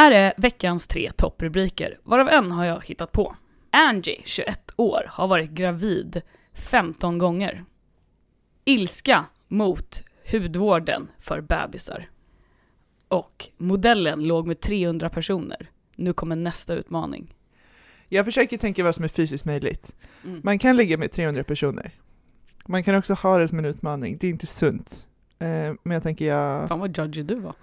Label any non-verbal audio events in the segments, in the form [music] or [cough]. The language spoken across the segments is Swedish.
Här är veckans tre topprubriker, varav en har jag hittat på. Angie, 21 år, har varit gravid 15 gånger. Ilska mot hudvården för bebisar. Och modellen låg med 300 personer. Nu kommer nästa utmaning. Jag försöker tänka vad som är fysiskt möjligt. Mm. Man kan ligga med 300 personer. Man kan också ha det som en utmaning. Det är inte sunt. Eh, men jag tänker jag... Fan vad judgy du var.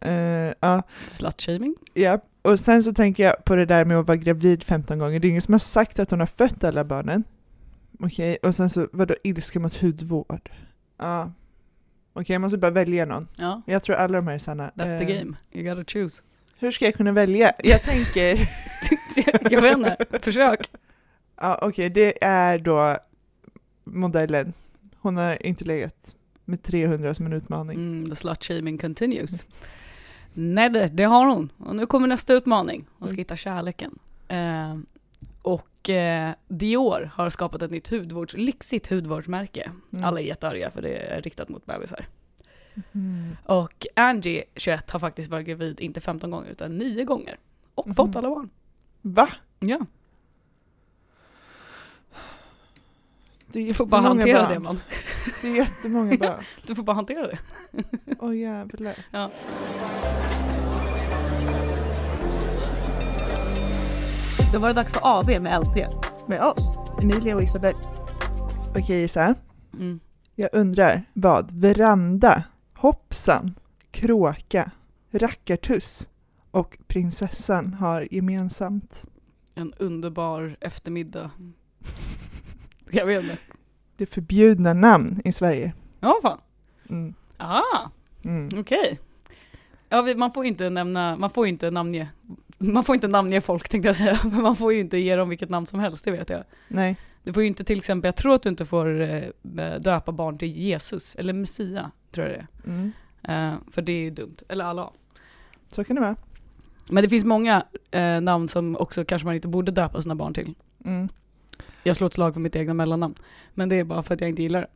Eh, ja, Slutshaming? ja. Och sen så tänker jag på det där med att vara gravid 15 gånger. Det är ingen som har sagt att hon har fött alla barnen. Okej, och sen så vadå ilska mot hudvård? Ja. Okej, jag måste bara välja någon. Ja, Jag tror alla de här är sanna. that's the Eh, game. You gotta choose. Hur ska jag kunna välja? Jag tänker... [laughs] jag vet inte, försök. Ja, okej, det är då modellen. Hon har inte legat med 300 som en utmaning. Mm, the slut-shaming continues. Nej, det, det har hon. Och nu kommer nästa utmaning. Hon ska Mm. hitta kärleken. Eh, och eh, Dior har skapat ett nytt hudvårds, lyxigt hudvårdsmärke. Mm. Alla är jättearga för det är riktat mot bebisar. Mm. Och Angie, 21, har faktiskt varit gravid inte 15 gånger utan 9 gånger. Och Mhm. fått alla barn. Va? Ja, Det är du får bara hantera barn. det man. Det är jättemånga barn. [laughs] Du får bara hantera det. Åh jävlar. Ja. Då var det dags för AV med LT. Med oss, Emilia och Isabel. Okej Isa, Mm. jag undrar vad veranda, hoppsan, kråka, rackartuss och prinsessan har gemensamt. En underbar eftermiddag. Jag vet inte. Det är förbjudna namn i Sverige. Ja, fan. Mm. Ah, Mm. okej. Ja, vi- man får inte nämna, man får inte namnge, man får inte namnge folk tänkte jag säga, men [laughs] man får ju inte ge dem vilket namn som helst, det vet jag. Nej, Du får ju inte till exempel, jag tror att du inte får eh, döpa barn till Jesus, eller Messia, tror jag det mm. är. Eh, för det är ju dumt, eller Allah. så kan det vara. Men det finns många eh, namn som också kanske man inte borde döpa sina barn till. Mm. Jag slår ett slag för mitt egna mellannamn, men det är bara för att jag inte gillar det.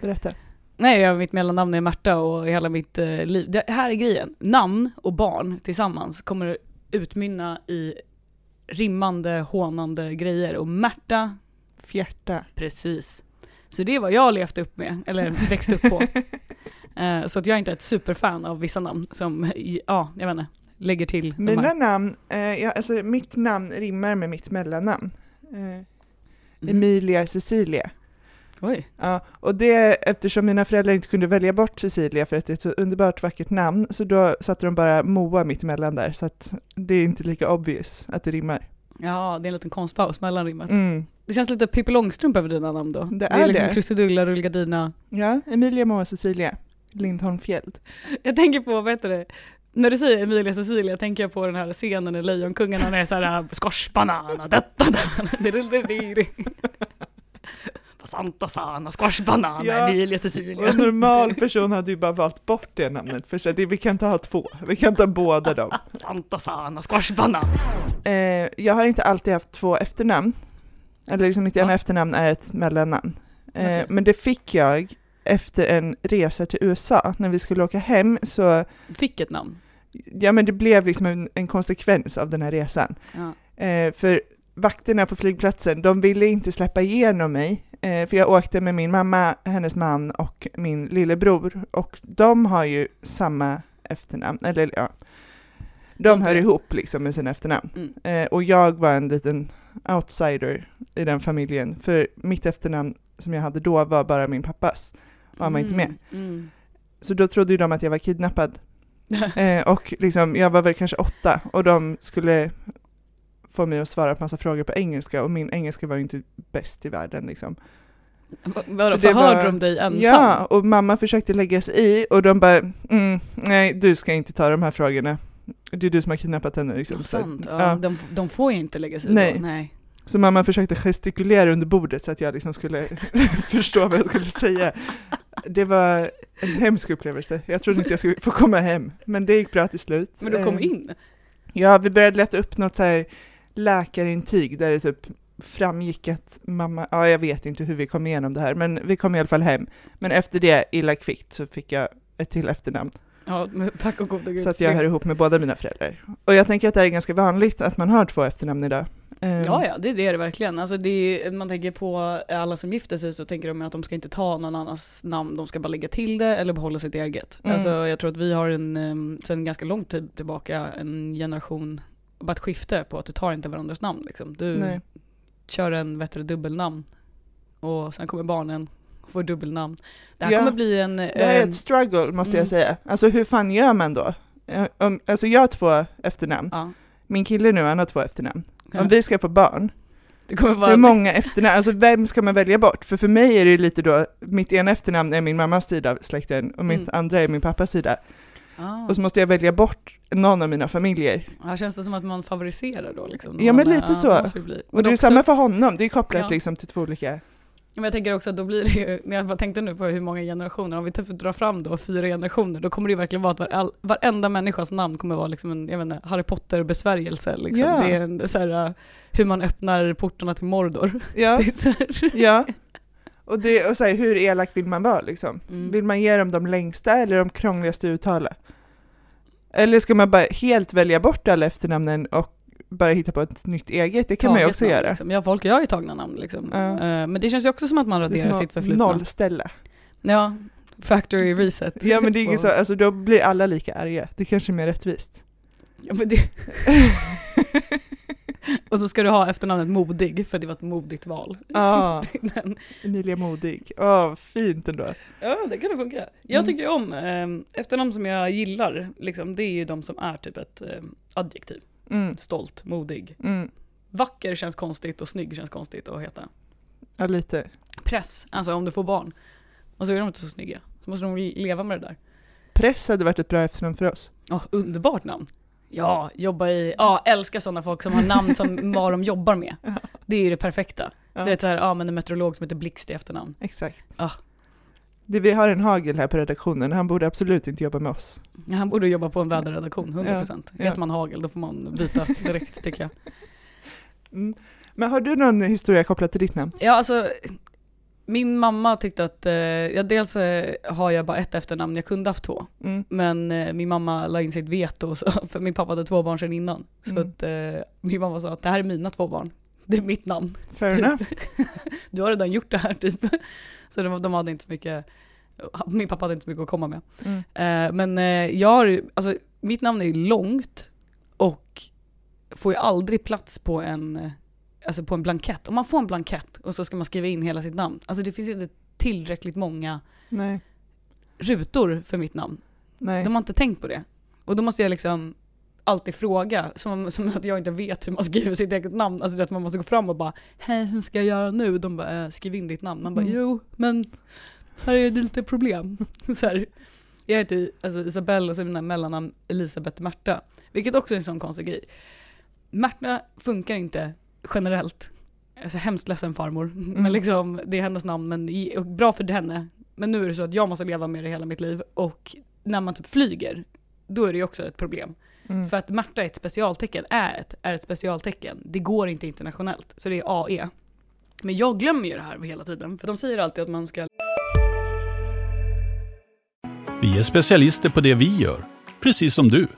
Berätta. Nej, jag, mitt mellannamn är Märta och hela mitt eh, liv. Det här är grejen. Namn och barn tillsammans kommer utmynna i rimmande, hånande grejer. Och Märta, Fjärta. precis. Så det är vad jag har levt upp med, eller [laughs] växt upp på. Eh, så att jag är inte ett superfan av vissa namn som, ja, jag vet inte, lägger till Mina namn, eh, ja, alltså mitt namn rimmar med mitt mellannamn. Eh, Mm. Emilia Cecilia. Oj. Ja, och det eftersom mina föräldrar inte kunde välja bort Cecilia för att det är ett så underbart vackert namn, så då satte de bara Moa mitt emellan där, så att det är inte lika obvious att det rimmar. Ja, det är en liten konstpaus mellan rimmet. Mm. Det känns lite Pippi Långstrump över dina namn då. Det är är liksom det. krusidulla, rullgardina. Ja, Emilia, Moa, Cecilia. Lindholm Fjäll. Jag tänker på, vad heter det, när du säger Emilia Cecilia tänker jag på den här scenen i Lejonkungen när det är såhär squashbanana, detta, Santa sana, squashbanana, Ja, Emilia Cecilia. en normal person hade ju bara valt bort det namnet, för det, vi kan inte ha två, vi kan inte ha båda dem. Santa sana, squashbanana. Eh, jag har inte alltid haft två efternamn, eller liksom mitt ena Ja. efternamn är ett mellannamn. Eh, Okej. Men det fick jag efter en resa till USA, när vi skulle åka hem så Fick ett namn. Ja men det blev liksom en, en konsekvens av den här resan. Ja. Eh, för vakterna på flygplatsen, de ville inte släppa igenom mig, eh, för jag åkte med min mamma, hennes man och min lillebror, och de har ju samma efternamn, eller ja, de hör ihop liksom med sina efternamn. Mm. Eh, och jag var en liten outsider i den familjen, för mitt efternamn som jag hade då var bara min pappas, och han var inte med. Mm. Så då trodde ju de att jag var kidnappad. [laughs] Eh, och liksom, jag var väl kanske åtta och de skulle få mig att svara på massa frågor på engelska och min engelska var ju inte bäst i världen liksom. Va- Vadå, förhörde var- de dig ensam? Ja, och mamma försökte lägga sig i och de bara, mm, nej du ska inte ta de här frågorna. Det är du som har kidnappat henne liksom. Så, Sant, ja. ja. De, de får ju inte lägga sig i Nej. då. Nej. så mamma försökte gestikulera under bordet så att jag liksom skulle [laughs] förstå vad jag skulle säga. Det var en hemsk upplevelse. Jag trodde inte jag skulle få komma hem, men det gick bra till slut. Men du kom Eh, in? Ja, vi började leta upp något så här läkarintyg där det typ framgick att mamma, ja jag vet inte hur vi kom igenom det här, men vi kom i alla fall hem. Men efter det, illa kvickt, så fick jag ett till efternamn. Ja, tack och gode gud. Så att jag hör ihop med båda mina föräldrar. Och jag tänker att det är ganska vanligt att man har två efternamn idag. Eh, Ja, ja, det, det är det verkligen. Alltså det är, man tänker på alla som gifter sig så tänker de att de ska inte ta någon annans namn, de ska bara lägga till det eller behålla sitt eget. Mm. Alltså jag tror att vi har en, um, sedan ganska lång tid tillbaka, en generation, bara ett skifte på att du tar inte varandras namn liksom. Du Nej. kör en bättre dubbelnamn och sen kommer barnen och får dubbelnamn. Det här Ja, kommer bli en... Det här är ehm, ett struggle måste jag mm. säga. Alltså hur fan gör man då? Alltså jag har två efternamn. ja. Min kille nu, han har två efternamn. Om vi ska få barn, Det kommer vara... hur många efternamn, alltså vem ska man välja bort? För för mig är det lite då, mitt ena efternamn är min mammas sida av släkten och mitt Mm. andra är min pappas sida. Ah. Och så måste jag välja bort någon av mina familjer. Ja, känns det som att man favoriserar då liksom? Ja, men lite ja, så. måste det. Och det är också- samma för honom, det är kopplat Ja. liksom till två olika. Men jag tänker också att då blir det ju, när jag bara tänkte nu på hur många generationer, om vi typ drar fram då fyra generationer, då kommer det ju verkligen vara att var, varenda människas namn kommer vara liksom en, jag vet inte, Harry Potter-besvärjelse liksom. Ja. Det är en, så här, uh, hur man öppnar portarna till Mordor. Ja, [laughs] ja. Och, det, och så här, hur elak vill man vara liksom? Mm. Vill man ge dem de längsta eller de krångligaste uttala? Eller ska man bara helt välja bort alla efternamnen och bara hitta på ett nytt eget? Det kan man ju också namn, göra. Liksom. Ja, folk gör ju tagna namn liksom. Ja. Eh, men det känns ju också som att man raderar sitt förflutna. nollställa. Ja, factory reset. Ja men det är ju [laughs] så, alltså då blir alla lika arga. Det kanske är mer rättvist. Ja, men det... [laughs] Och så ska du ha efternamnet Modig, för det var ett modigt val. Ja, [laughs] Den- Emilia Modig. Åh, fint ändå. Ja, det kan det funka. Jag Mm. tycker om eh, efternamn som jag gillar, liksom, det är ju de som är typ ett eh, adjektiv. Mm, Stolt, modig. mm. Vacker känns konstigt och snygg känns konstigt att heta. Ja, lite. Press, alltså om du får barn. Och så är de inte så snygga. Så måste de leva med det där. Press hade varit ett bra efternamn för oss. Ja, underbart namn. Ja, jobba i, ja, älskar sådana folk som har namn som [laughs] vad de jobbar med. Det är ju det perfekta. Ja. Det är så här, ja men en meteorolog som heter Blixt i efternamn. Exakt. Ah. Det, vi har en hagel här på redaktionen, han borde absolut inte jobba med oss. Han borde jobba på en väderredaktion, 100%. Ja, ja. Heter man Hagel då får man byta direkt [laughs] tycker jag. Mm. Men har du någon historia kopplat till ditt namn? Ja, alltså min mamma tyckte att, eh, ja, dels eh, har jag bara ett efternamn, jag kunde haft två. Mm. Men eh, min mamma la in sitt veto, så, [laughs] för min pappa hade två barn sedan innan. Så Mm. att eh, min mamma sa att det här är mina två barn. [laughs] Det är mitt namn. Fair enough. [laughs] Du har redan gjort det här typ. [laughs] Så de, de hade inte så mycket, min pappa hade inte så mycket att komma med. Mm. Eh, men eh, jag har, ju- alltså mitt namn är ju långt och får ju aldrig plats på en, eh, alltså på en blankett. Om man får en blankett och så ska man skriva in hela sitt namn. Alltså det finns inte tillräckligt många Nej, rutor för mitt namn. nej. De har inte tänkt på det. Och då måste jag liksom alltid fråga, som, som att jag inte vet hur man skriver sitt eget namn. Alltså att man måste gå fram och bara, hej hur ska jag göra nu? De bara, eh, skriv in ditt namn. Man bara, Mm. jo men här är det lite problem. [laughs] så här. Jag heter ju, alltså Isabelle och så är mina mellannamn Elisabeth Märta. Vilket också är en sån konstig grej. Märta funkar inte generellt. Alltså hemskt ledsen farmor. [laughs] Men Mm. liksom, det är hennes namn, men bra för henne. Men nu är det så att jag måste leva med det hela mitt liv. Och när man typ flyger, då är det ju också ett problem. Mm. För att Märta är ett specialtecken, är ett, är ett specialtecken. Det går inte internationellt, så det är AE. Men jag glömmer ju det här hela tiden, för de säger alltid att man ska Vi är specialister på det vi gör, precis som du.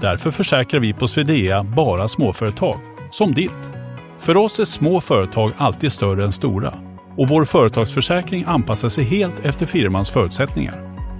Därför försäkrar vi på Swedea bara småföretag, som ditt. För oss är små företag alltid större än stora och vår företagsförsäkring anpassar sig helt efter firmans förutsättningar.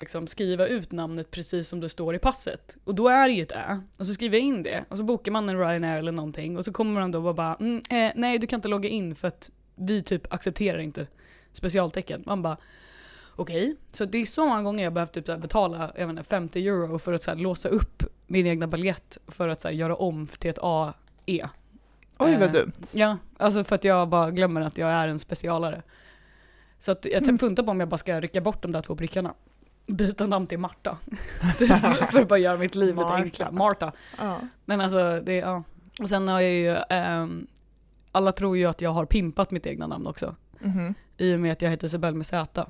Liksom skriva ut namnet precis som det står i passet. Och då är det ju ett Ä. Och så skriver jag in det. Och så bokar man en Ryanair eller någonting. Och så kommer de då och bara, mm, eh, nej du kan inte logga in för att vi typ accepterar inte specialtecken. Man bara, okej. Så det är så många gånger jag behövt typ betala jag inte, 50 euro för att så låsa upp min egna biljett för att så göra om till ett AE. Oj Eh, vad dumt. Ja, alltså för att jag bara glömmer att jag är en specialare. Så att jag mm. funtar på om jag bara ska rycka bort de där två prickarna. Byta namn till Marta. [laughs] Typ, för att bara göra mitt liv lite enklare. Marta. Ja. Men alltså, det, ja. Och sen har jag ju, ehm, alla tror ju att jag har pimpat mitt egna namn också. Mhm. I och med att jag heter Isabelle med Z.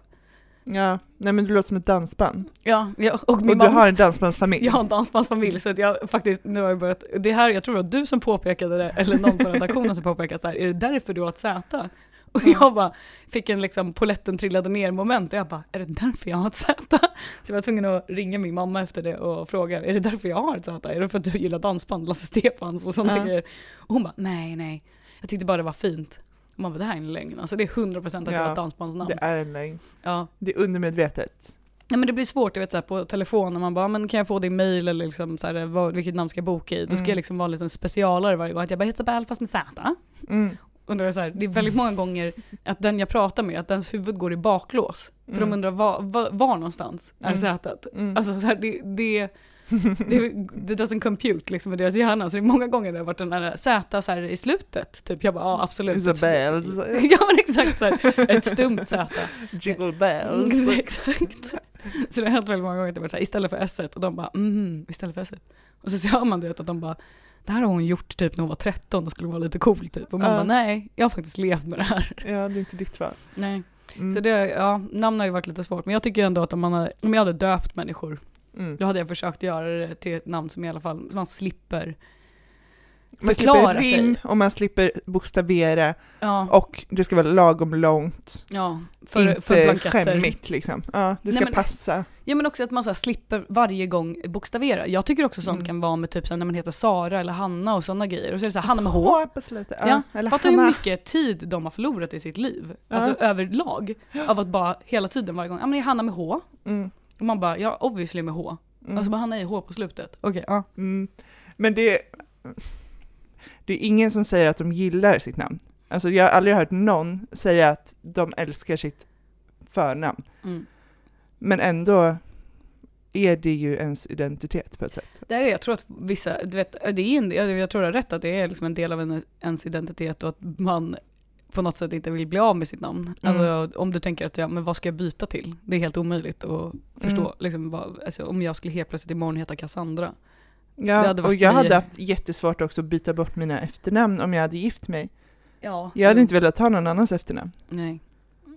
Ja, nej men du låter som ett dansband. Ja, ja och min Och du mamma, har en dansbandsfamilj. jag har en dansbandsfamilj så att jag faktiskt, nu har jag börjat, det här, jag tror det var du som påpekade det, eller någon på redaktionen som påpekade så här, är det därför du har ett Z? Och Ja. jag bara fick en liksom poletten trillade ner moment och jag bara, är det därför jag har ett Z? [laughs] Så jag var tvungen att ringa min mamma efter det och fråga, är det därför jag har ett Z? Är det för att du gillar dansband, Lasse Stefans och sådana Ja. grejer? Och hon bara, nej nej, jag tyckte bara det var fint. Och man bara, det här är en lögn, alltså det är 100% att jag har Ja, ett dansbandsnamn. Det är en lögn. Ja. Det är undermedvetet. Nej men det blir svårt, jag vet så här, på telefon när man bara, men kan jag få din mail eller liksom så här, vad, vilket namn ska jag boka i? Då ska Mm. jag liksom vara en liten specialare varje gång, att jag bara heter Isabelle fast med Z. Mm. Det, så här, det är väldigt många gånger att den jag pratar med, att dens huvud går i baklås. För de Mm. undrar var, var, var någonstans är Mm. Z? Mm. Alltså så här, det, det, det, det doesn't compute liksom i deras hjärna. Så det är många gånger det har varit den där Z så här i slutet. Typ jag bara, ja absolut. Isabells. [laughs] Ja men exakt så här, ett stumt Z. Jiggle bells. [laughs] Exakt. Så det har hänt väldigt många gånger att det varit så här, istället för S1 och de bara mhm, istället för S1. Och så hör man du vet att de bara det här har hon gjort typ när hon var 13 och skulle vara lite cool typ. Och man Ja. bara nej, jag har faktiskt levt med det här. Ja, det är inte ditt val. Nej. Mm. Så det, ja, namn har ju varit lite svårt. Men jag tycker ändå att om, man har, om jag hade döpt människor, Mm. då hade jag försökt göra det till ett namn som i alla fall, man slipper Man förklara slipper rim och man slipper bokstavera Ja, och det ska vara lagom långt. ja för, inte för blanketter. skämmigt liksom. Ja, det ska Nej, men- passa. Ja men också att man så här slipper varje gång bokstavera. Jag tycker också sånt Mm. kan vara med typ så när man heter Sara eller Hanna och sådana grejer. Och så är det så här, Hanna med H. H på slutet. Ja, Ja, eller Fattar hur Hanna. mycket tid de har förlorat i sitt liv. Ja. Alltså överlag. Av att bara hela tiden varje gång, ja men det är Hanna med H. Mm. Och man bara, ja obviously med H. Mm. Och så bara Hanna i H på slutet. Okej, ja. Mm. Men det, det är ingen som säger att de gillar sitt namn. Alltså jag har aldrig hört någon säga att de älskar sitt förnamn. Mm. Men ändå är det ju ens identitet på ett sätt. Där är jag tror att vissa, du vet, det är en, jag tror du har rätt att det är liksom en del av en, ens identitet och att man på något sätt inte vill bli av med sitt namn. Mm. Alltså om du tänker att ja, men vad ska jag byta till? Det är helt omöjligt att förstå. Mm. Liksom, vad, alltså, om jag skulle helt plötsligt imorgon heta Cassandra. Ja, och jag hade haft jättesvårt också att byta bort mina efternamn om jag hade gift mig. Ja. Jag hade inte velat ha någon annans efternamn. Nej.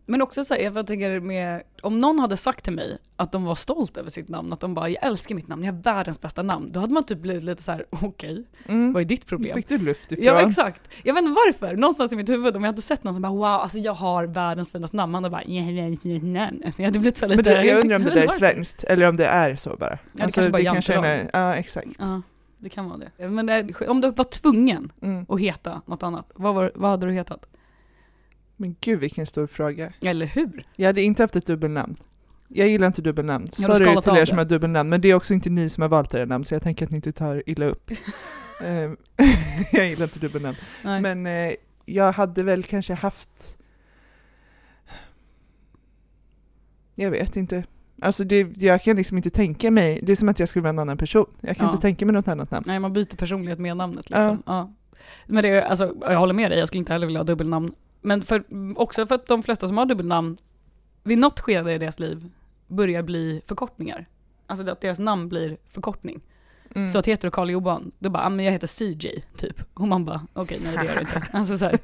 Men också så här, jag tänker med, om någon hade sagt till mig att de var stolt över sitt namn, att de bara jag älskar mitt namn, jag har världens bästa namn, då hade man typ blivit lite så här: [laughs] okej, Mm. vad är ditt problem? Fick du luft ifrån? Ja exakt. Jag vet inte varför, någonstans i mitt huvud om jag hade sett någon som bara wow, alltså jag har världens finaste namn, man hade bara ett fint namn. Alltså, Jag hade blivit så lite... Men det, jag undrar om det där är [laughs] svenskt, eller om det är så bara. Alltså, det kanske bara är kanske är, Ja, exakt. Ja, det kan vara det. Men eh, om du var tvungen Mm. att heta något annat, vad, var, vad hade du hetat? Men gud vilken stor fråga. Eller hur? Jag hade inte haft ett dubbelnamn. Jag gillar inte dubbelnamn. Ja, Sorry till er som har dubbelnamn, men det är också inte ni som har valt era namn, så jag tänker att ni inte tar illa upp. [laughs] Ehm, [laughs] jag gillar inte dubbelnamn. Nej. Men eh, jag hade väl kanske haft... Jag vet inte. Alltså det, jag kan liksom inte tänka mig, det är som att jag skulle vara en annan person. Jag kan Ja. inte tänka mig något annat namn. Nej, man byter personlighet med namnet liksom. Ja. Men det alltså, jag håller med dig, jag skulle inte heller vilja ha dubbelnamn. Men för, också för att de flesta som har dubbelnamn, vid något skede i deras liv, börjar bli förkortningar. Alltså att deras namn blir förkortning. Mm. Så att heter du Karl Johan, då bara, ah, men jag heter CJ, typ. Och man bara, okej, nej det gör du inte. [laughs] Alltså så här,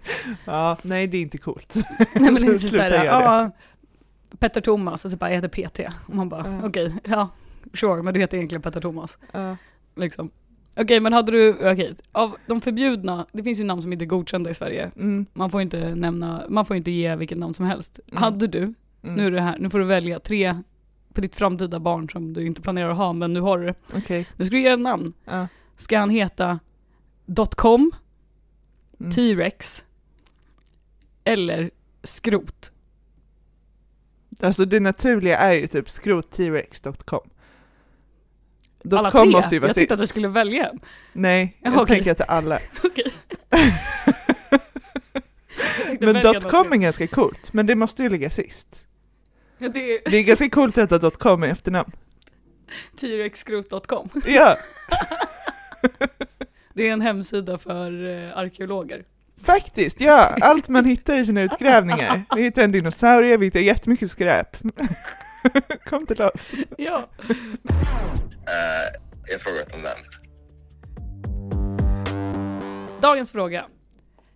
Ja, nej det är inte coolt. [laughs] nej men det är så här, ja, Petter Thomas, och så bara, jag heter PT. Och man bara, Ja. okej, ja, sure, men du heter egentligen Petter Thomas. Ja. Liksom. Okej, men hade du, okej, av de förbjudna, det finns ju namn som inte är godkända i Sverige. Mm. Man får inte nämna, man får inte ge vilket namn som helst. Mm. Hade du, Mm. nu är det här, nu får du välja tre på ditt framtida barn som du inte planerar att ha, men nu har du det. Okej. Du ska ge ett namn. Ja. Ska han heta .com, Mm. T-rex eller skrot? Alltså det naturliga är ju typ skrottrex.com. Alla tre? måste ju vara jag tyckte att du skulle välja en. Nej, [laughs] jag okej. tänker att det är alla. [laughs] Tänkte Men välja .com något. är ganska coolt, men det måste ju ligga sist. Ja, det är Det är ganska coolt att heta .com i efternamn. [laughs] T-rexskrot.com. Ja, Det är en hemsida för eh, arkeologer. faktiskt, ja. Allt man hittar i sina utgrävningar. Vi hittar en dinosaurie, vi hittar jättemycket skräp. Kom till oss. Ja. Eh, jag frågar om den. Dagens fråga.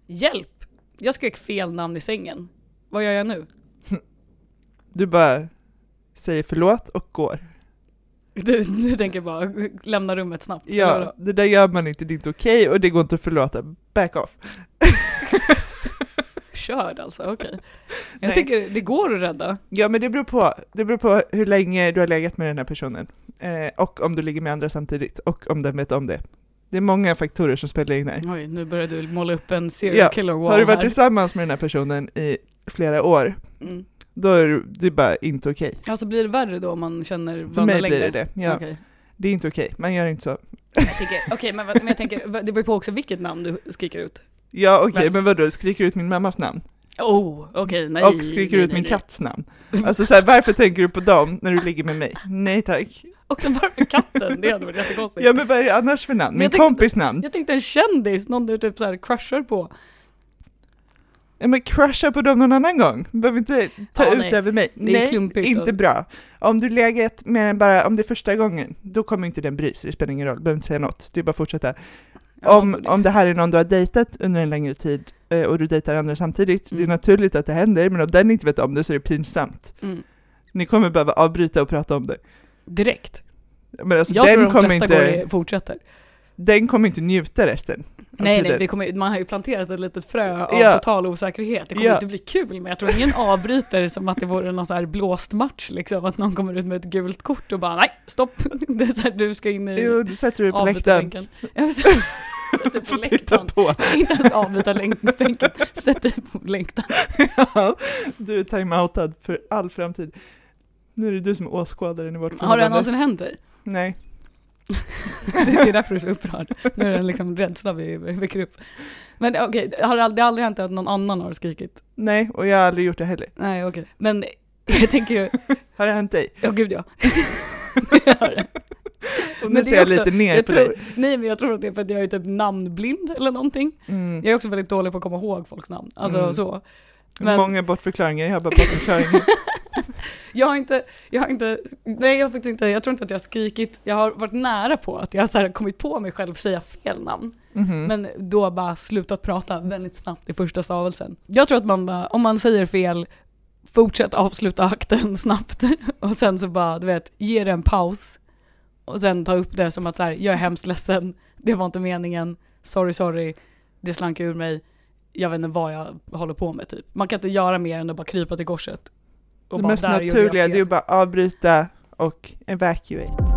Hjälp! Jag skrek fel namn i sängen. Vad gör jag nu? [laughs] Du bara säger förlåt och går. [laughs] Du, du tänker bara lämna rummet snabbt? Ja, det där gör man inte, det är inte okej och det går inte att förlåta. Back off. Körd alltså, okej. [laughs] Jag Nej. tänker, det går att rädda. Ja men det beror på, det beror på hur länge du har legat med den här personen. Eh, och om du ligger med andra samtidigt, och om den vet om det. Det är många faktorer som spelar in här. Oj, nu börjar du måla upp en serial Ja, killer wall Har du varit här. tillsammans med den här personen i flera år, Mm. då är du- det är bara inte okej. Alltså blir det värre då om man känner För varandra mig längre? blir det det. Ja, Okej. Det är inte okej, man gör inte så. Jag okej men, vad- men jag tänker, det beror på också vilket namn du skriker ut. Ja okej, Men- men vadå, skriker du ut min mammas namn? Oh, okej, nej. och skriker nej, ut nej, min katts namn? [laughs] Alltså så här, varför tänker du på dem när du ligger med mig? Nej tack. Också varför katten? Det hade varit jättekonstigt. Ja men vad är det annars för namn? Min kompis namn? Jag tänkte en kändis, någon du typ såhär crushar på. Ja men crusha på dem någon annan gång. Behöver inte ta Ja, ut nej. över mig. Det är nej, klumpigt inte och- bra. Om du legat med den bara, om det är första gången, då kommer inte den bry sig, det spelar ingen roll, behöver inte säga något, det är bara att fortsätta. Ja, om, det- om det här är någon du har dejtat under en längre tid eh, och du dejtar andra samtidigt, det är Mm. naturligt att det händer, men om den inte vet om det så är det pinsamt. Mm. Ni kommer behöva avbryta och prata om det. Direkt. Men alltså, jag tror den, de kommer flesta inte, fortsätter. den kommer inte njuta resten Nej, nej, vi kommer, man har ju planterat ett litet frö av Ja. total osäkerhet. Det kommer Ja. inte bli kul, men jag tror ingen avbryter som att det vore någon så här blåst match, liksom. Att någon kommer ut med ett gult kort och bara nej, stopp. [laughs] Det är så här, du ska in i Jo, du sätter dig på läktaren. Jag sätter på läktaren. på. Inte ens avbytarbänken, sätt dig på läktaren. Ja, du är timeoutad för all framtid. Nu är det du som är åskådaren i vårt Har det förhållande. någonsin hänt dig? Nej. [laughs] Det är därför du är så upprörd. Nu är det en liksom rädsla vi väcker upp. Men okej, har det aldrig, aldrig hänt att någon annan har skrikit? Nej, och jag har aldrig gjort det heller. Nej okej. Men [laughs] jag tänker ju, Har det hänt dig? ja gud ja. [laughs] Det har det. Och nu ser jag också- lite ner Jag på tror, dig. nej men jag tror att det är för att jag är typ namnblind eller någonting. Mm. Jag är också väldigt dålig på att komma ihåg folks namn. Alltså Mm. så. Men Många bortförklaringar, jag har bara bortförklaringar. [laughs] jag har inte, jag har inte, nej jag har faktiskt inte, jag tror inte att jag har skrikit, jag har varit nära på att jag har kommit på mig själv säga fel namn. Mhm. Men då bara slutat prata väldigt snabbt i första stavelsen. Jag tror att man bara, om man säger fel, fortsätt avsluta akten [laughs] snabbt och sen så bara, du vet, ge det en paus och sen ta upp det som att så här, jag är hemskt ledsen, det var inte meningen, sorry sorry, det slank ur mig, jag vet inte vad jag håller på med typ. Man kan inte göra mer än att bara krypa till korset. Det bara, mest "Där gjorde jag naturliga det är fel." att bara avbryta och evacuate.